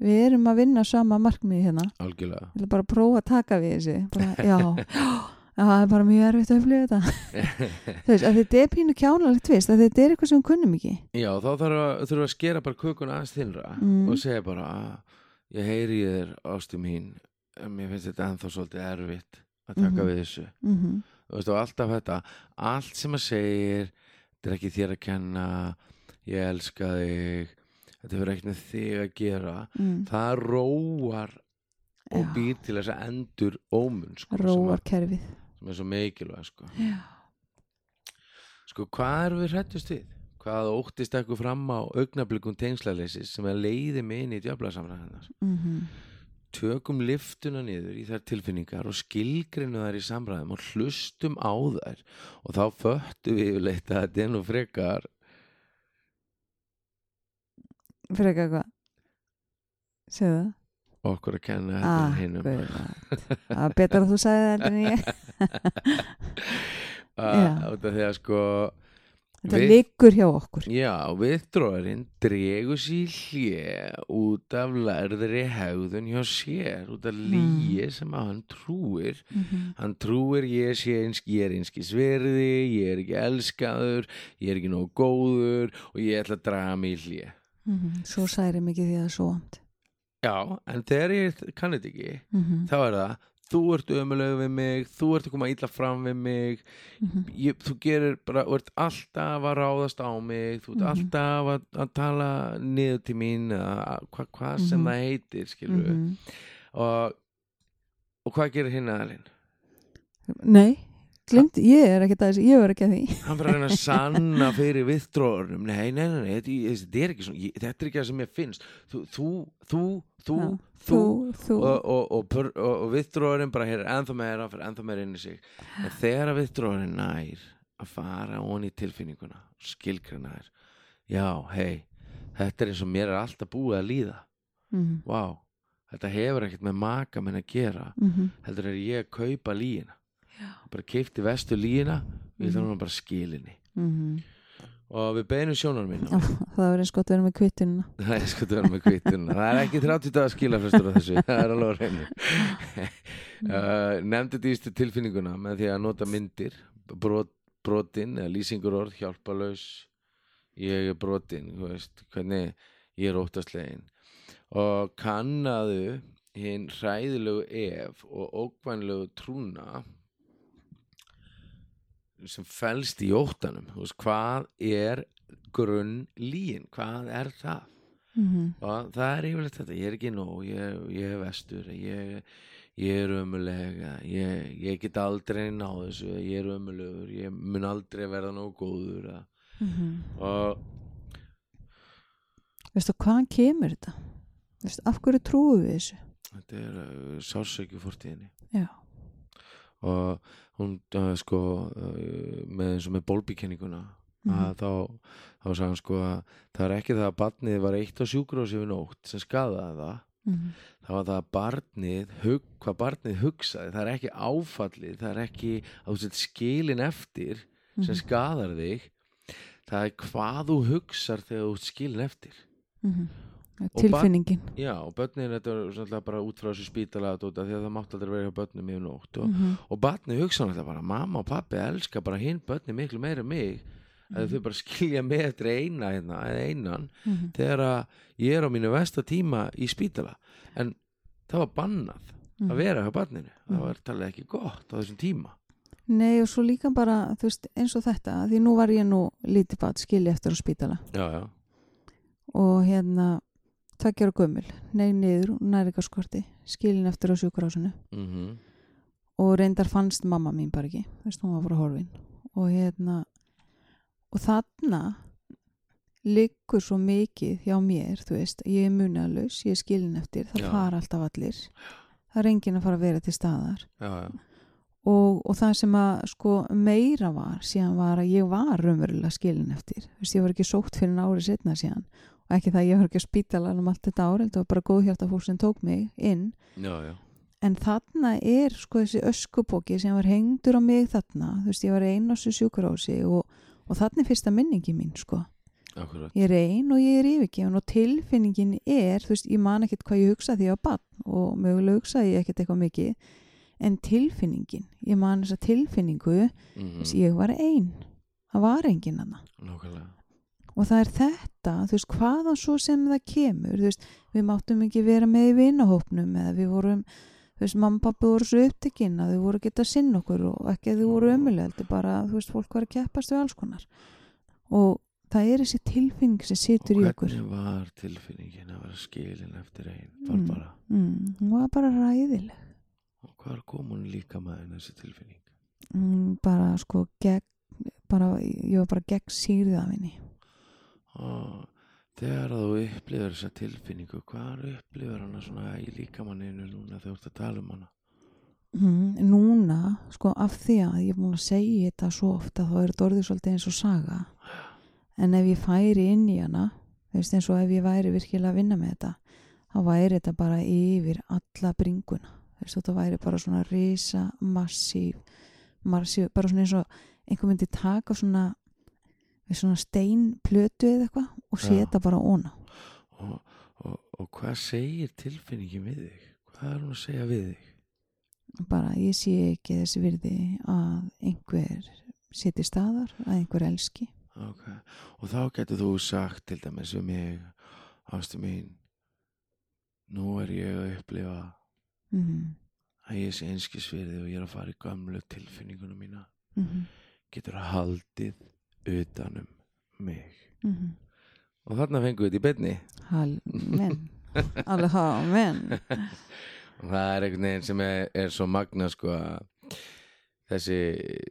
við erum að vinna sama markmiði hérna. Algjörlega. Ég vil bara prófa að taka við þessu. Bara, já, já, það er bara mjög erfitt að upplifa þetta. Þú veist, að þetta er pínu kjánalegt vist að þetta er eitthvað sem við kunnum ekki. Já, þá að, þurfum við að skera bara kökuna aðeins þinnra Mm. og segja bara ég heyri þér ástu mín. En mér finnst þetta ennþá svolítið erfitt að taka Mhm. við þessu. Mm -hmm. og alltaf þetta allt sem að segir þetta er ekki þér að kenna ég elska þig. Þetta verður ekkert með þig að gera. Mm. það róar og Já. býr til þess að endur ómun sko, róar kerfið. sem er svo mikilvæg sko. sko hvað erum við hrættust við? Hvað óttist ekkur fram á augnablikum tengslaleysis sem að leiði mig inn í djöflasamræðanar mm tökum liftuna niður í þær tilfinningar og skilgrinu þær í samræðum og hlustum á þær. Og þá föttu við yfirleitt að þetta er nú frekar fyrir eitthvað segðu það. Okkur að kenna þetta en hinum. Akkurat. það er betra að þú sagði það en ég. Já. að þegar sko þetta Við- liggur hjá okkur. Já, viðdróðurinn dregur sér hlje út af lærðri hegðun hjá sér út af líi sem að hann trúir. Mm Hann trúir ég sé eins, ég er einskis verði, ég er ekki elskaður, ég er ekki nógu góður og ég ætla að draga mig í hlje. -hmm. svo særi mikið því að það er svo vant Já, en þegar ég kann þetta ekki, mm -hmm. þá er það, þú ert ömuleg við mig, þú ert að koma illa fram við mig, ég, þú gerir bara, þú ert alltaf að ráðast á mig, þú ert Mhm. alltaf að, að tala niður til mín, eða hva, hvað sem Mhm. það heitir, skilur við. Og, og hvað gerir hinn aðalinn? nei, glimt, ég er ekki að þessu ég er ekki að því. Hann fyrir að reyna að sanna fyrir viðdróðurnum nei, nei, nei, nei, þetta, er ekki svona þetta er ekki það sem ég finnst. Þú, þú, þú, þú, Já. þú þú, og, og, og, og, viðdróðurinn bara hér ennþá meira, fyrir ennþá meira inn í sig. En þegar að viðdróðurinn nær að fara onni í tilfinninguna skilgrina þær. Já, hei, þetta er eins og mér er alltaf búið að líða. Mm vá, þetta hefur ekkert með maka minn að gera -hmm. heldur er ég að kaupa líina bara keipti vestu líina við þarfum hann bara skilinni. Mm og við beinum sjónar mín það eins gott að vera með kvittununa það er sko að vera með kvittununa það er ekki 30 dagar skilafrestur á þessu það er alveg á reynu uh, nefndi dýstu tilfinninguna með því að nota myndir brot, brotin eða lýsingur orð hjálpalaus ég er brotin þú veist, hvernig ég er óttastlegin og kannaðu hinn hræðilegu ef og ókvænlegu trúna sem felst í óttanum veist, hvað er grunn líin, hvað er það? Mm -hmm. og það er yfirleitt þetta, ég er ekki nóg ég, ég er vestur, ég, ég er ömulega ég, ég get aldrei náð þessu ég er ömulegur, ég mun aldrei verða nóg góður eða- og veistu hvaðan kemur þetta? Veistu, af hverju trúum við þessu? Þetta er uh, sársökju fórtíðinni já, og hún uh, sko uh, með eins og með bólbíkenninguna að þá, þá sagði hann sko að það er ekki það að barnið var eitt á sjúkrósi við nótt sem skadaði það Mhm. það var það að barnið hug, hvað barnið hugsaði, það er ekki áfallið það er ekki sett skilin eftir sem Mhm. skadar þig það er hvað þú hugsar þegar þú skilin eftir Mhm. Og tilfinningin já, og börnin, þetta er svolítið bara út frá þessu spítala því að það mátti aldrei vera hjá börnum yfir nótt og, Mhm. og barnið hugsa náttúrulega bara mamma og pappi elska bara hinn börnin miklu meira mig að þau bara skilja með eftir eina hérna, eða einan Mhm. þegar að ég er á mínu versta tíma í spítala en það var bannað Mhm. að vera hjá barninu það Mhm. var talið ekki gott á þessum tíma Nei og svo líka bara, þú veist, eins og þetta því nú var ég nú lítið bad skilja eftir á spítala já, já, og hérna tveggjara gömul, nei niður næringarskorti, skilin eftir á sjúkurásinu mm og reyndar fannst mamma mín bara ekki veist, hún var bara horfin. Og hérna og þarna liggur svo mikið hjá mér, þú veist, ég er munalaus ég er skilin eftir, það Já. fara alltaf allir. Það er enginn að fara að vera til staðar. Já, já. og, og það sem að sko meira var síðan var að ég var raunverulega skilin eftir. Þú veist, ég var ekki sótt fyrir en árið setna síðan og ekki það að ég var ekki að spítala um allt þetta árið, þetta var bara góð hjarta fólk sem tók mig inn. Já, já. en þarna er sko þessi öskubóki sem var hengdur á mig þarna þú veist, ég var ein á þessu sjúkurási og, og þarna er fyrsta minningi mín sko. Akkurat. Ég er ein og ég er yfirgefin og tilfinningin er, þú veist, ég man ekkert hvað ég hugsaði því var barn og mögulega hugsaði ég ekkert eitthvað mikið en tilfinningin, ég man þessa tilfinningu mm þess ég var ein. Það var engin hana nákvæmlega og það er þetta, þú veist, hvaðan svo sem það kemur, þú veist, við máttum ekki vera með í vinahópnum eða við vorum þú veist, mamma og pappi voru svo upptekinn að þau voru að geta sinn okkur og ekki að þau voru ömuleg, þetta er bara, þú veist, fólk var að keppast við alls konar. Og það er þessi tilfinning sem situr í okkur hvernig var tilfinningin að vera skilin eftir einn var Mm. bara, mm, hún var bara ræðileg og hvað kom hún líka maður þessi tilfinning? Mm, bara sko gegn bara, ég var bara gegn sýrið af henni og þegar þú upplifir þessa tilfinningu hvað upplifir hana svona í líkamanninu núna þegar þú ert að tala um hana? Mm, núna, sko, af því að ég er búin að segja þetta svo ofta þá er þetta orðið svolítið eins og saga. En ef ég færi inn í hana veist eins og ef ég væri virkilega að vinna með þetta þá væri þetta bara yfir alla bringuna. Veist þetta væri bara svona risa, massív, bara svona eins og einhver myndi taka svona við svona steinplötu eða eitthvað og setja bara óna og, og, og hvað segir tilfinningin við þig? Hvað er hún að segja við þig? Bara ég sé ekki þessi virði að einhver seti staðar, að einhver elski. Okay. og þá getur þú sagt til dæmis um mig ástu mín nú er ég að upplifa mm að ég sé einskisverði og ég er að fara í gamlu tilfinningunum mína. -hmm. getur haldið utanum mig Mm og þarna fengum við þetta í beinni Alveg amen og það er einhvern veginn sem er, er svo magna sko að þessi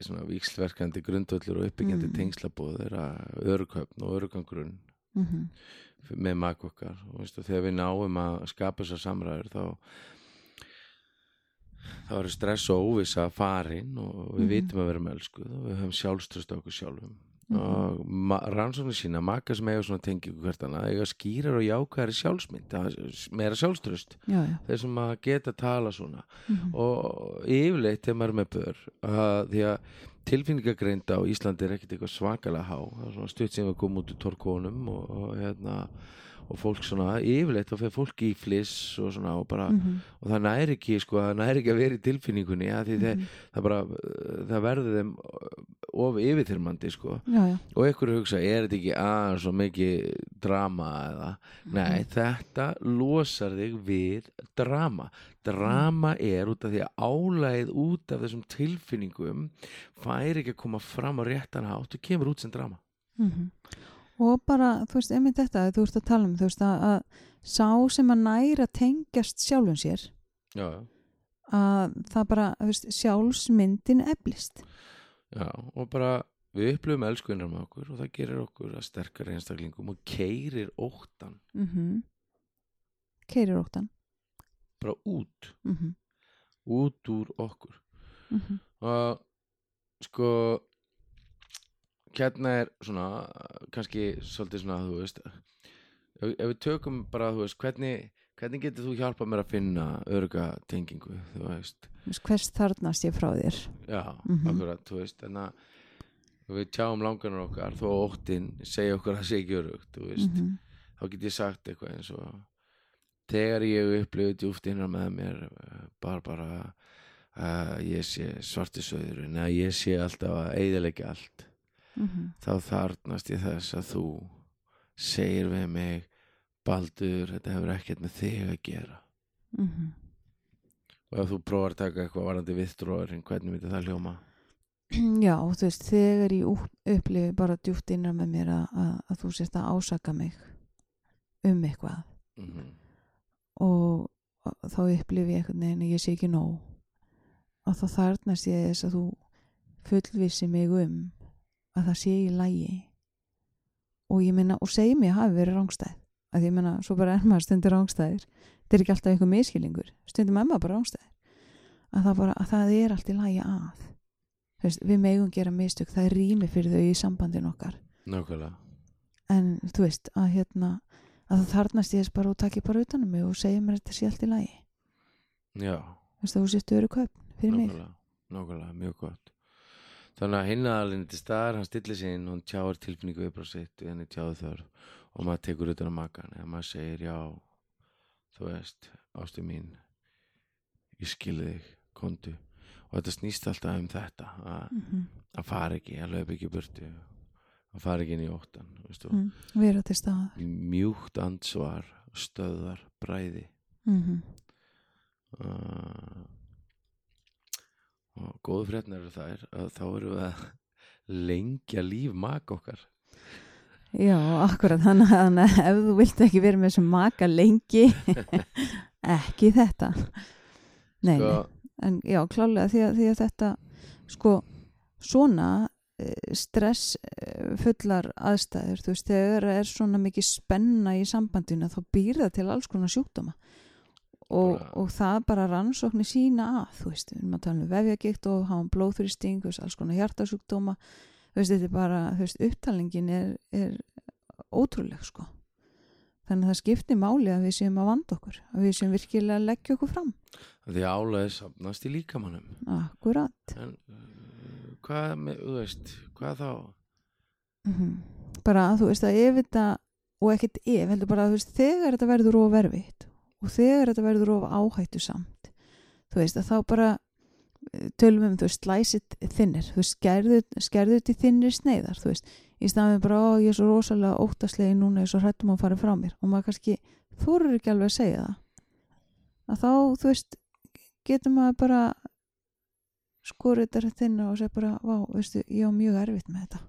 svona víkslverkandi grundvöllur og uppbyggjandi Mm. mm. tengslabóð er að öruköpn og örugangrun mm -hmm. með mak okkar og veistu, þegar við náum að skapa þessar samræður þá þá eru stress og óvissa farin og við Mhm. vitum að vera með elskuð og við höfum sjálfströst á okkur sjálfum Mhm. og rannsóknir sína maka sem eiga svona tengingu hvert annað eiga skýrar og jákvæðari sjálfsmynd það er meira sjálfströst Já, já þeir sem að geta tala svona mm -hmm. og yfirleitt þegar maður er með bör að því að tilfinningagreinda á Íslandi er ekkert eitthvað svakalega há það er svona stutt sem við komum út úr torkónum og, og hérna og fólk svona, yfirleitt þá fer fólk í fliss og svona og bara Mhm. og það næri ekki, sko, það næri ekki að vera í tilfinningunni ja, mm Mhm. það bara uh, það verður þeim of yfirþyrmandi, sko. Og ykkur hugsa, er þetta ekki aðeins svo mikið drama eða? Nei, Mhm. þetta losar þig við drama. Drama er út af því að álægið út af þessum tilfinningum fær ekki að koma fram á réttan hátt og kemur út sem drama. Mm Og bara, þú veist, einmitt þetta þú veist að tala um, þú veist að, að sá sem að næra tengjast sjálfum sér já, já, að það bara, þú veist, sjálfsmyndin eflist já og bara við upplifum elskunar með okkur og það gerir okkur að sterkari einstaklingum og keirir óttan mm -hmm. Keirir óttan bara út, mm -hmm. út úr okkur Mm -hmm. og sko hérna er svona kannski svolítið svona þú veist ef, við tökum bara þú veist hvernig, hvernig getur þú hjálpað mér að finna örga tengingu þú veist hvers þarnast ég frá þér já, Mhm. akkurat, þú veist en að við tjáum langanar okkar þó óttinn segja okkur að sé ekki örugt þú veist, Mhm. þá get ég sagt eitthvað eins og þegar ég upplifði djúft innan með mér bara bara að ég sé svartisauðurinn eða ég sé alltaf að eyðilegja allt Mhm. þá þarnast ég þess að þú segir við mig Baldur, þetta hefur ekkert með þig að gera. Mhm. og ef þú prófar að taka eitthvað varandi viðstróðurinn, hvernig myndi það hljóma? Já, þú veist, þegar ég upp- upplifi bara djúpt innan með mér að, að, að þú sést að ásaka mig um eitthvað. Mm og þá upplifi ég einhvern veginn að ég sé ekki nóg. Og þá þarnast ég þess að þú fullvissi mig um að það sé í lægi og ég minna, og segi mig að hafi verið rángstæð að því ég minna, svo bara er maður stundir rángstæðir þetta er ekki alltaf einhver miskilningur stundum er maður bara rángstæðir að það, bara, að það er allt í lægi að. Veist, við megum gera mistök, það er rými fyrir þau í sambandin okkar. Nákvæmlega. En þú veist að hérna að það þarnast ég þess bara og takki bara utanum mig og segja mér þetta sé allt í lagi. Já, þú veist þú sést öru köpn fyrir mig. Nákvæmlega, nákvæmlega, mjög gott. Þannig að hinnaðalinn til staðar, hann stillir og hann tjáir tilfinningu viðbrá sitt við henni tjáðu þörf og maður tekur utan á makan eða maður segir já þú veist, ástu mín ég skilði þig, kondu og þetta snýst alltaf um þetta að, mm að fara ekki, að löpa ekki í burtu að fara ekki inn í óttan mm. vera til staðar. Mjúkt ansvar stöðar, bræði. Mm uh, og góðu frétnar eru þær að þá erum við að lengja líf maka okkar já, akkurat þannig að ef þú vilt ekki vera með þessum maka lengi ekki þetta. Nei, sko, en já, klálega því að, því að þetta sko, svona eh, stress eh, aðstæður, þú veist, þegar er svona mikið spenna í sambandinu þá býr það til alls konar sjúkdóma. Og, og það bara rannsóknir sína að, þú veist, við erum að tala um vefjagikt og hafa veist, alls konar hjartasjúkdóma, þú veist, þetta er bara þú veist, upptalningin er, er ótrúleg, sko. Þannig að það skiptir máli að við séum að vanda okkur að við séum virkilega að leggja okkur fram. Því álæði safnast í líkamannum akkurat. En uh, hvað með, þú veist hvað þá? Mm bara að þú veist að ef þetta og ekkert ef, heldur bara að þú veist þegar þetta verður of verfitt og þegar þetta verður of áhættu samt þú veist að þá bara eh, tölum við um þú veist slæsit þinnir þú veist skerðu, til þinnir sneiðar þú veist. Í staðum bara ó ég er svo rosalega óttaslegin núna ég er svo hrættum að fara frá mér. Og maður kannski þorur ekki alveg að segja það. Að þá þú veist getur maður bara skorið þetta þinna og segja bara vá, veistu, ég á mjög erfitt með þetta.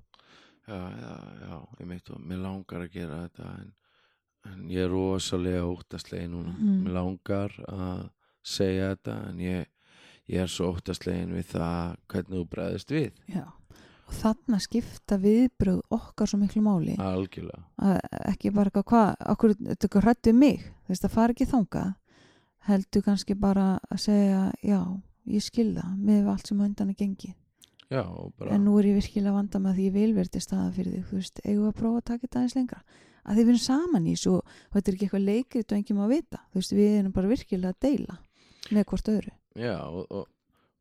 Já, já, já, ég meit og mér langar að gera þetta en, en ég er rosalega óttaslegin núna. Mm. mér langar að segja þetta en ég, ég er svo óttaslegin við það hvernig þú bregðist við. Já, og þarna skipta viðbröð okkar svo miklu máli. Algjörlega. Að ekki bara eitthvað hvað, okkur, þetta er eitthvað hrætt við mig? Þú veist, það fara ekki þangað. Heldur kannski bara að segja já, ég skil það með allt sem undan er gengið, já, en nú er ég virkilega að vanda með því ég vil verið til staða fyrir þig, þú veist eigum við að prófa að taka þetta aðeins lengra? Að þið verðum saman í þessu og, þetta er ekki eitthvað leikrit og enginn má vita, þú veist, við erum bara virkilega að deila með hvort öðru já, og, og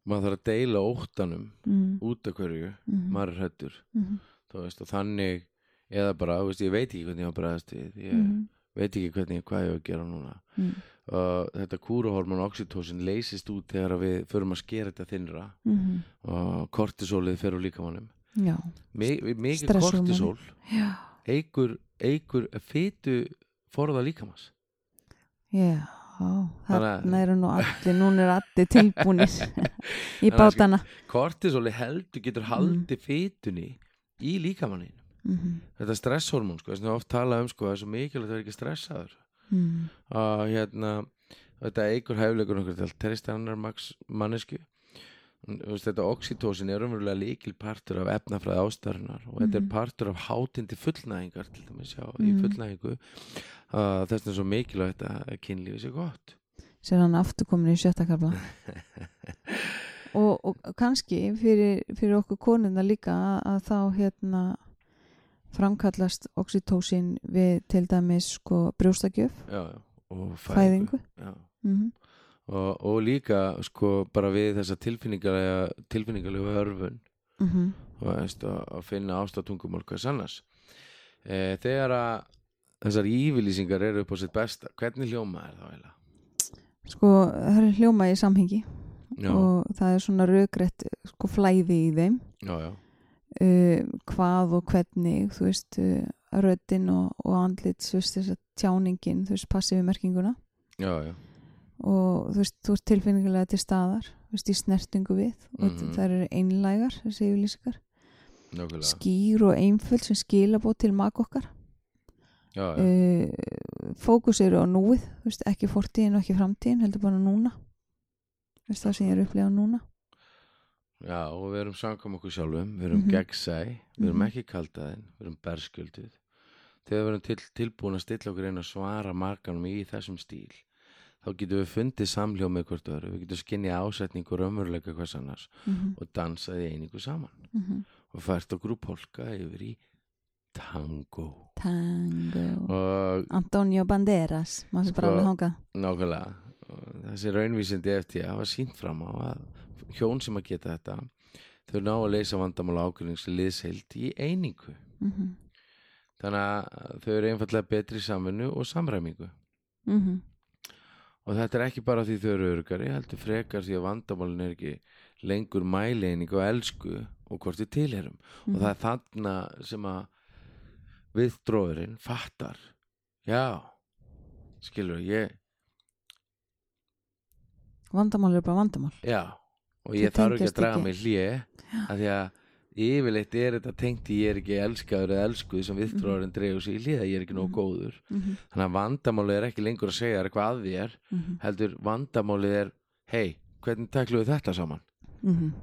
maður þarf að deila óttanum mm, út af hverju mm, maður er hættur mm, þú veist, og þannig eða bara, þú veist, ég veit ekki hvernig ég að bregðast við ég mm, veit ekki hvernig, hvað ég á að gera núna. Mm, og þetta kúruhormón oxytocin leysist út þegar við förum að skera þetta þinnra mm, og kortisólið fer úr líkamannum mikið kortisól eigur, eigur fytu forða líkamanns Já, að- þarna eru nú allir, núna er allir tilbúnir í að bátana. kortisóli heldur Mm. getur haldið fytunni í líkamannin Mm þetta stresshormón, sko, þess að oft tala um sko, það er svo mikilvægt að vera ekki stressaður -hmm. að hérna þetta eigur hæfleikur okkur til að treysta annar mannesku veist, þetta oxytocin er umverulega líkil partur af efnafræði ástarinnar og þetta er Mhm. partur af hátindi fullnæðingar til dæmis já, í Mhm. fullnæðingu að þess er svo mikilvægt að kynlífi sé gott Sér hann aftur komin í sjötta kapla. og, og kannski fyrir, fyrir okkur konuna líka að, að þá hérna framkallast oxytocin við til dæmis sko brjóstakjöf, já, já. og fæðingu Já. mm og, og líka sko bara við þessa tilfinningalega tilfinningalega örfun. -hmm. þú veist, að, finna ástatungumál hvers annars. E, þegar að þessar ívilýsingar eru upp á sitt besta hvernig hljóma er það eiginlega? sko það er hljóma í samhengi. Já, og það er svona raugrætt sko flæði í þeim. Já, já, uh, hvað og hvernig þú veist, uh, röddin og, og andlit, þú veist, þess að tjáningin þú veist, passið við merkinguna. Já, já, og þú veist, þú ert tilfinningulega til staðar, þú veist, í snertingu við. Og Mhm. það eru einlægar þessi yfirlýsingar, skýr og einföld sem skilabót til mak okkar. Já, já, uh, fókus eru á núið veist, ekki fortíðin og ekki framtíðin heldur bara núna. Veist, það sem ég er upplegað núna. Já, og við erum samkvæm okkur sjálfum við erum Mhm. gegnsæ, við erum Mhm. ekki kaldaðin við erum berskjölduð. Þegar við erum til, tilbúin að stilla okkur einn að svara markanum í þessum stíl þá getum við fundið samhljó með hvort öðru. Við getum skinnið ásetning og raunveruleika hvers annars mm -hmm. og dansað í einingu saman. Og fært okkur úr polka yfir í tango. Tango. Og Antonio Banderas maður sem bara Sko- alveg hangað nákvæmlega. Þessi raunvísindi eftir hafa sínt fram á að hjón sem að geta þetta þau ná að leysa vandamála ákveðnings liðsheild í einingu. Mm -hmm. þannig að þau eru einfallega betri í samvinnu og samræmingu. Mm og þetta er ekki bara því þau eru örgari heldur frekar því að vandamálin er ekki lengur mæleining og elsku og hvort við tilherum og það er þarna sem að viðdróðurinn fattar. Já skilur ég, vandamál er bara vandamál. Já og ég þarf ekki að draga ekki. mig hlje af því að yfirleitt er þetta tengt í ég er ekki elskaður eða elskuð sem viðdróðurinn dregur sig í hlje ég er ekki nóg Mhm. góður. Mm -hmm. þannig að vandamálið er ekki lengur að segja hvað að því er heldur vandamálið er hei, hvernig taklum við þetta saman?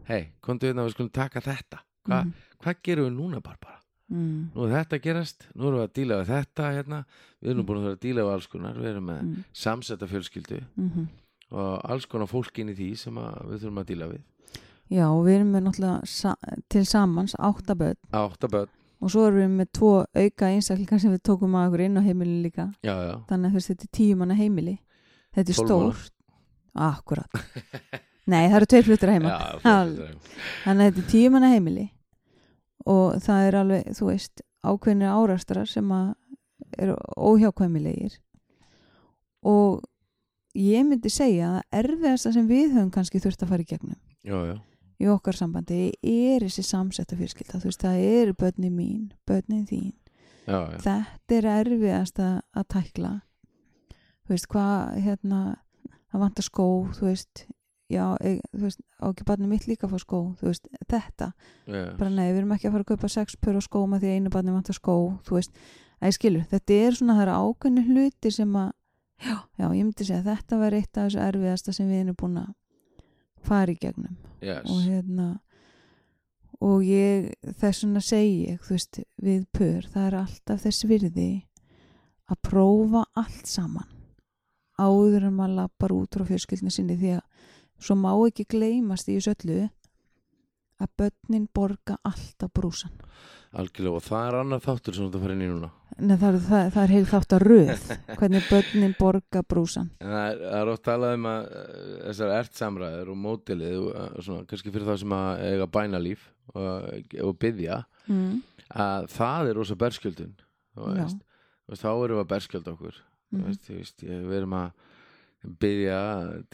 Hei, komdu við að við skulum taka þetta. Hva, Mhm. hvað gerum við núna Barbara? Mm. Nú er þetta gerast, nú erum við að díla við þetta hérna, við erum búin að vera að díla við alls konar. Við erum með -hmm. samsetta fjölskyldu og alls konar fólk inn í því sem við þurfum að díla við já við erum með náttúrulega sa til samans áttaböð áttaböld, og svo erum við með tvo auka einstaklingar sem við tókum að okkur inn á heimili líka. Já já. Þannig að þetta er tíu manna heimili. Þetta er 12 manna. stórt akkurat. Nei það eru tveir fluttur heima. Já, Alveg. fyrir, þannig að þetta er tíu manna heimili. Og það er alveg, þú veist ákveðnir árastrar sem eru óhjákvæmilegir. Og ég myndi segja að erfiðasta sem við höfum kannski þurft að fara í gegnum já, já, í okkar sambandi er þessi samsetta fjölskylda þú veist, það eru börnin mín, börnin þín já, já. þetta er erfiðast að, að tækla þú veist, hvað hérna, það vantar skó þú veist, já, e, þú veist á ekki barnið mitt líka að fá skó þú veist, þetta, já. bara nei, við erum ekki að fara að kaupa sex pör og skó með því að einu barnið vantar skó þú veist, að ég skilur, þetta er svona það eru ákveðni hluti sem að já, já, ég myndi segja að þetta var eitt af þessu erfiðasta sem við erum búin að fara í gegnum Yes. og hérna og ég, þess vegna segi ég þú veist, við pör, það er alltaf þess virði að prófa allt saman áður en maður lappar út frá fjölskyldinu sinni því að svo má ekki gleymast í þessu öllu að börnin borga alltaf brúsan algjörlega og það er annar þáttur sem þú fara inn í núna. Nei, það, það, það er heil þátt að röð. Hvernig börnin borga brúsan það er, það er oft talað um að uh, þessar ertsamræður og mótilið og uh, svona, kannski fyrir það sem að eiga bænalíf og, og byggja mm. að það er rosa berskjöldun þú veist, þá erum við að berskjölda okkur. Mhm. veist, veist, við erum að byggja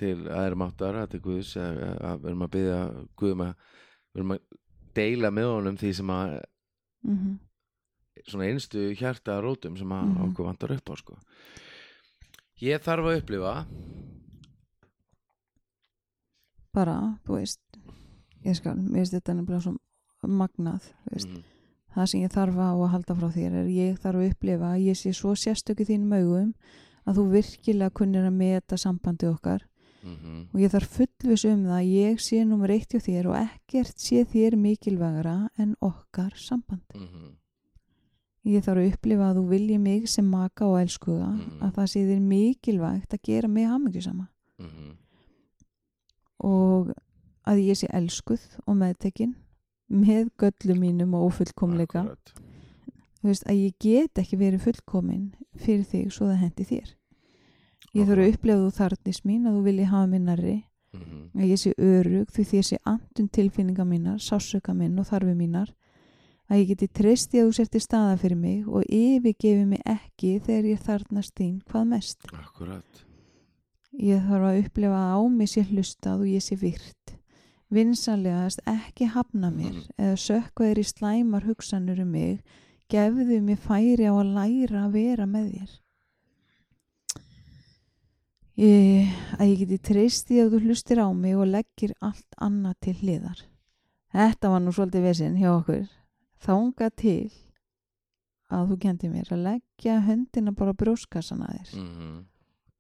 til aðerum áttar að til Guðs eða að við erum að byggja við erum að deila með honum því sem að Mm svona einstu hjarta rótum sem að Mhm. okkur vantar upp á sko. ég þarf að upplifa bara, þú veist ég skal, mér finnst þetta nefnilega svo magnað, þú veist mm, það sem ég þarf að halda frá þér er ég þarf að upplifa ég sé svo sérstöku þínum augum að þú virkilega kunnir að meta sambandi okkar mm, og ég þarf fullvis um það að ég sé nummer eitt hjá þér og ekkert sé þér mikilvægara en okkar samband. Mm, ég þarf að upplifa að þú vilji mig sem maka og elskuða Mhm. að það sé þér mikilvægt að gera mig hamingjusama. Mm, og að ég sé elskuð og meðtekin með göllum mínum og ofullkomleika Akkúrat. þú veist, að ég get ekki verið fullkomin fyrir þig svo það hendi þér ég þarf að upplefa þú þarnis mín að þú vilji hafa minnari Mhm. að ég sé örug því því ég sé andun tilfinninga mínar, sásöka minn og þarfi mínar. Að ég geti treysti að þú sér til staða fyrir mig og yfirgefi mig ekki þegar ég þarnast þín hvað mest. Akkurat. Ég þarf að upplefa að á mig sé hlustað og ég sé virt. Vinsanlegast ekki hafna mér Mhm. eða sökva þér í slæmar hugsanur um mig. Gefðu mér færi á að læra að vera með þér ég, að ég geti treyst því að þú hlustir á mig og leggir allt annað til hliðar. Þetta var nú svolítið vesinn hjá okkur. Þánga til að þú kendi mér að leggja höndina bara á brjóskassan að þér. Mhm.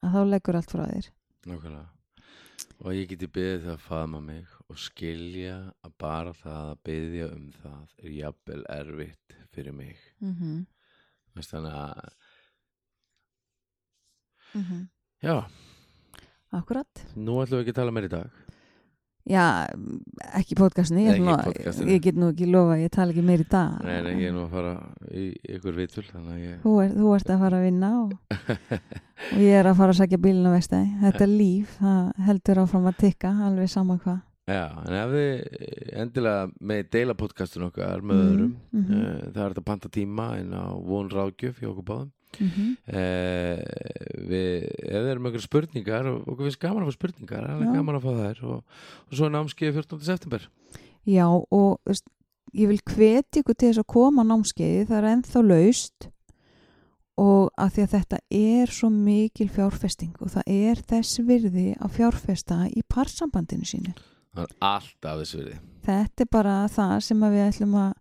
að þá leggur allt frá þér. Nákvæmlega. Og ég geti beðið það að faðma mig og skilja að bara það að beðja um það er jafnvel erfitt fyrir mig. Mm -hmm. Þannig að, Mhm. já, Akkurat. Nú ætlum við ekki að tala meir í dag. Já, ekki podcastinu ég, podcastinu. ég get nú ekki lofa ég tala ekki meir í dag. Nei, nei, ég er nú að fara í ykkur vitul Þannig að ég Þú, er, þú ert að fara að vinna og, og ég er að fara að sækja bílina vestæði Þetta líf, það heldur áfram að tikka alveg sama hvað. Já, en ef þið endilega með deila podcastun okkar með Mhm, öðrum mhm. uh, það er þetta panta tíma inn á von ráðgjöf hjá okkur báðum mm -hmm. uh, við, ef þið eru með einhverjum spurningar og okkur finnst gaman að fá spurningar það er gaman að fá þær og, og svo er námskeið 14. september Já, og veist, ég vil hveti ykkur til þess að koma á námskeiði það er ennþá laust og að því að þetta er svo mikil fjárfesting og það er þess virði að fjárfesta í parsambandinu sínu það er alltaf þess virði þetta er bara það sem við ætlum að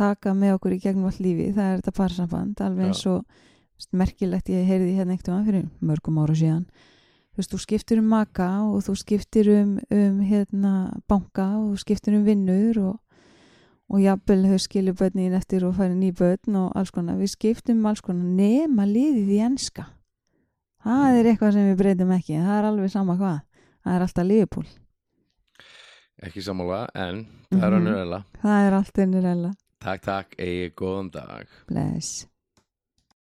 taka með okkur í gegnum all lífi það er þetta parsamband, alveg eins og merkilegt, ég heyrði hérna einhvern veginn fyrir mörgum ára síðan. Þú veist, þú skiptir um maka og þú skiptir um, um hérna, banka og þú skiptir um vinnur og, og jafnvel þau skilju börnin eftir og færi ný börn og alls konar, við skiptum alls konar nema liðið í enska. Það er eitthvað sem við breytum ekki. Það er alveg sama hvað, það er alltaf liðupól ekki sammála, en það er Mhm. önnur eða það er allt unnur eða takk, takk, eigi góðan dag. Bless